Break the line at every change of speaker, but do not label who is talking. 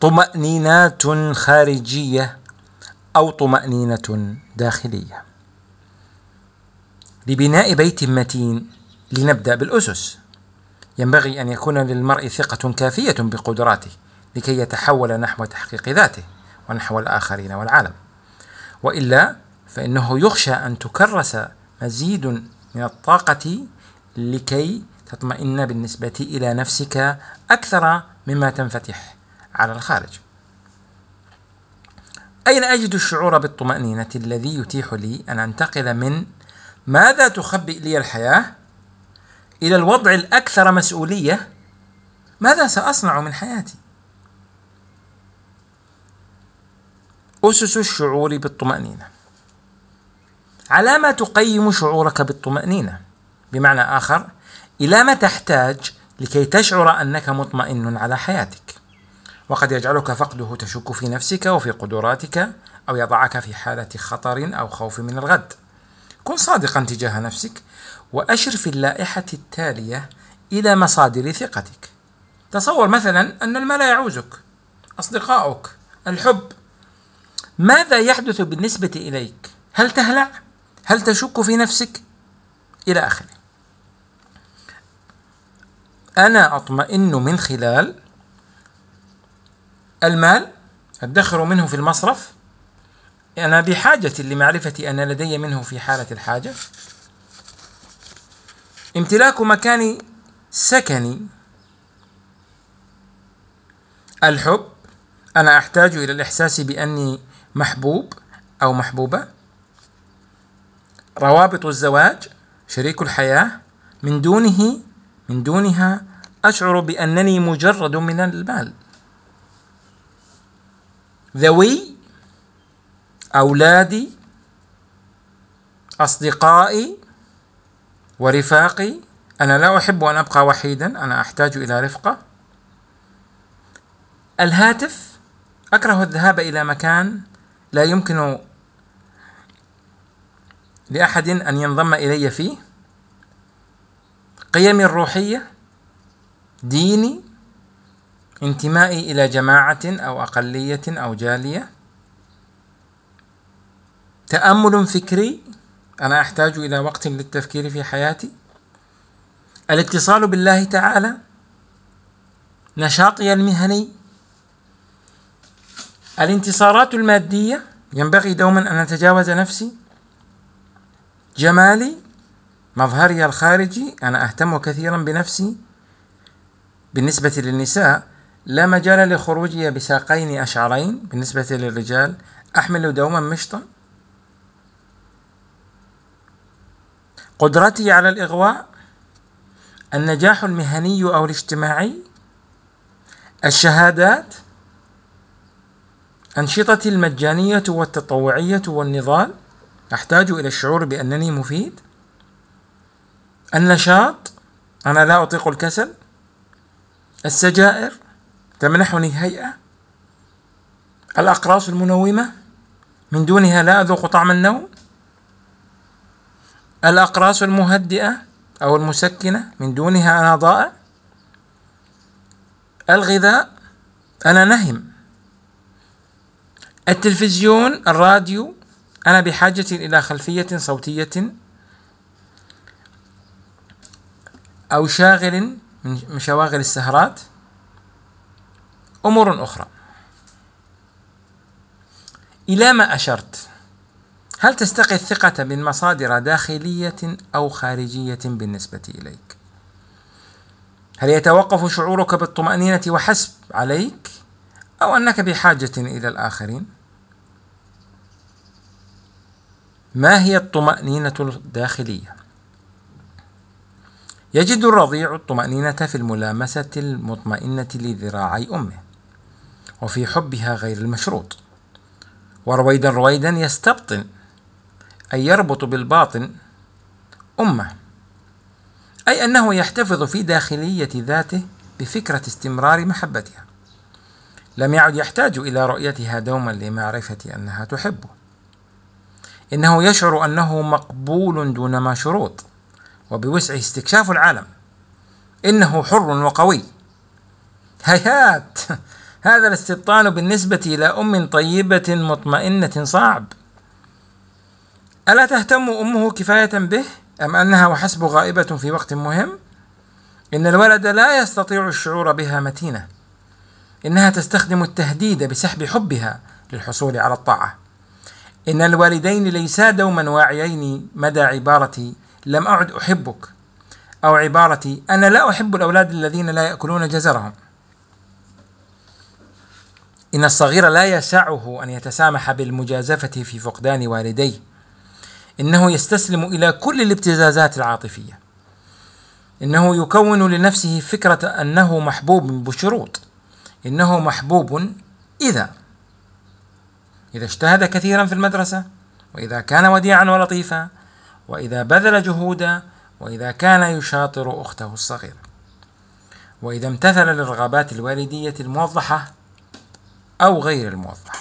طمأنينات خارجية أو طمأنينة داخلية. لبناء بيت متين لنبدأ بالأسس. ينبغي أن يكون للمرء ثقة كافية بقدراته لكي يتحول نحو تحقيق ذاته ونحو الآخرين والعالم. وإلا فإنه يخشى أن تكرس مزيد من الطاقة لكي تطمئن بالنسبة إلى نفسك أكثر مما تنفتح. على الخارج. أين أجد الشعور بالطمأنينة الذي يتيح لي أن أنتقل من ماذا تخبئ لي الحياة إلى الوضع الأكثر مسؤولية ماذا سأصنع من حياتي؟ أسس الشعور بالطمأنينة على ما تقيم شعورك بالطمأنينة بمعنى آخر إلى ما تحتاج لكي تشعر أنك مطمئن على حياتك وقد يجعلك فقده تشك في نفسك وفي قدراتك أو يضعك في حالة خطر أو خوف من الغد كن صادقا تجاه نفسك وأشر في اللائحة التالية إلى مصادر ثقتك تصور مثلا أن المال يعوزك أصدقاؤك الحب ماذا يحدث بالنسبة إليك؟ هل تهلع؟ هل تشك في نفسك؟ إلى آخره. أنا أطمئن من خلال المال أدخر منه في المصرف. أنا بحاجة لمعرفة أن لدي منه في حالة الحاجة. امتلاك مكان سكني الحب أنا أحتاج إلى الإحساس بأني محبوب أو محبوبة. روابط الزواج شريك الحياة. من دونه من دونها أشعر بأنني مجرد من المال. ذوي أولادي أصدقائي ورفاقي. أنا لا أحب أن أبقى وحيدا أنا أحتاج إلى رفقة. الهاتف أكره الذهاب إلى مكان لا يمكن لأحد أن ينضم إلي فيه. قيمي الروحية ديني انتمائي إلى جماعة أو أقلية أو جالية؟ تأمل فكري أنا أحتاج إلى وقت للتفكير في حياتي. الاتصال بالله تعالى. نشاطي المهني. الانتصارات المادية. ينبغي دوما أن أتجاوز نفسي. جمالي. مظهري الخارجي. أنا أهتم كثيرا بنفسي. بالنسبة للنساء لا مجال لخروجي بساقين أشعرين بالنسبة للرجال. أحمل دوما مشطا. قدرتي على الإغواء. النجاح المهني أو الاجتماعي. الشهادات. أنشطتي المجانية والتطوعية والنضال. أحتاج إلى الشعور بأنني مفيد. النشاط. أنا لا أطيق الكسل. السجائر. تمنحني هيئة الأقراص المنومة من دونها لا أذوق طعم النوم. الأقراص المهدئة أو المسكنة من دونها أنا ضائع. الغذاء أنا نهم. التلفزيون الراديو أنا بحاجة إلى خلفية صوتية. أو شاغل من شواغل السهرات. أمور أخرى إلى ما أشرت هل تستقي الثقة من مصادر داخلية أو خارجية بالنسبة إليك؟ هل يتوقف شعورك بالطمأنينة وحسب عليك أو أنك بحاجة إلى الآخرين؟ ما هي الطمأنينة الداخلية؟ يجد الرضيع الطمأنينة في الملامسة المطمئنة لذراعي أمه وفي حبها غير المشروط. ورويدا رويدا يستبطن أي يربط بالباطن أمة. أي أنه يحتفظ في داخلية ذاته بفكرة استمرار محبتها. لم يعد يحتاج إلى رؤيتها دوما لمعرفة أنها تحبه. إنه يشعر أنه مقبول دون ما شروط وبوسعه استكشاف العالم. إنه حر وقوي. هيهات! هذا الاستبطان بالنسبة إلى أم طيبة مطمئنة صعب. ألا تهتم أمه كفاية به أم أنها وحسب غائبة في وقت مهم؟ إن الولد لا يستطيع الشعور بها متينة. إنها تستخدم التهديد بسحب حبها للحصول على الطاعة. إن الوالدين ليسا دوما واعيين مدى عبارة لم أعد أحبك أو عبارة أنا لا أحب الأولاد الذين لا يأكلون جزرهم. إن الصغير لا يسعه أن يتسامح بالمجازفة في فقدان والديه. إنه يستسلم إلى كل الابتزازات العاطفية. إنه يكون لنفسه فكرة أنه محبوب بشروط. إنه محبوب إذا. إذا اجتهد كثيرا في المدرسة وإذا كان وديعا ولطيفا وإذا بذل جهودا وإذا كان يشاطر أخته الصغيرة. وإذا امتثل للرغبات الوالدية الموضحة أو غير الموضحة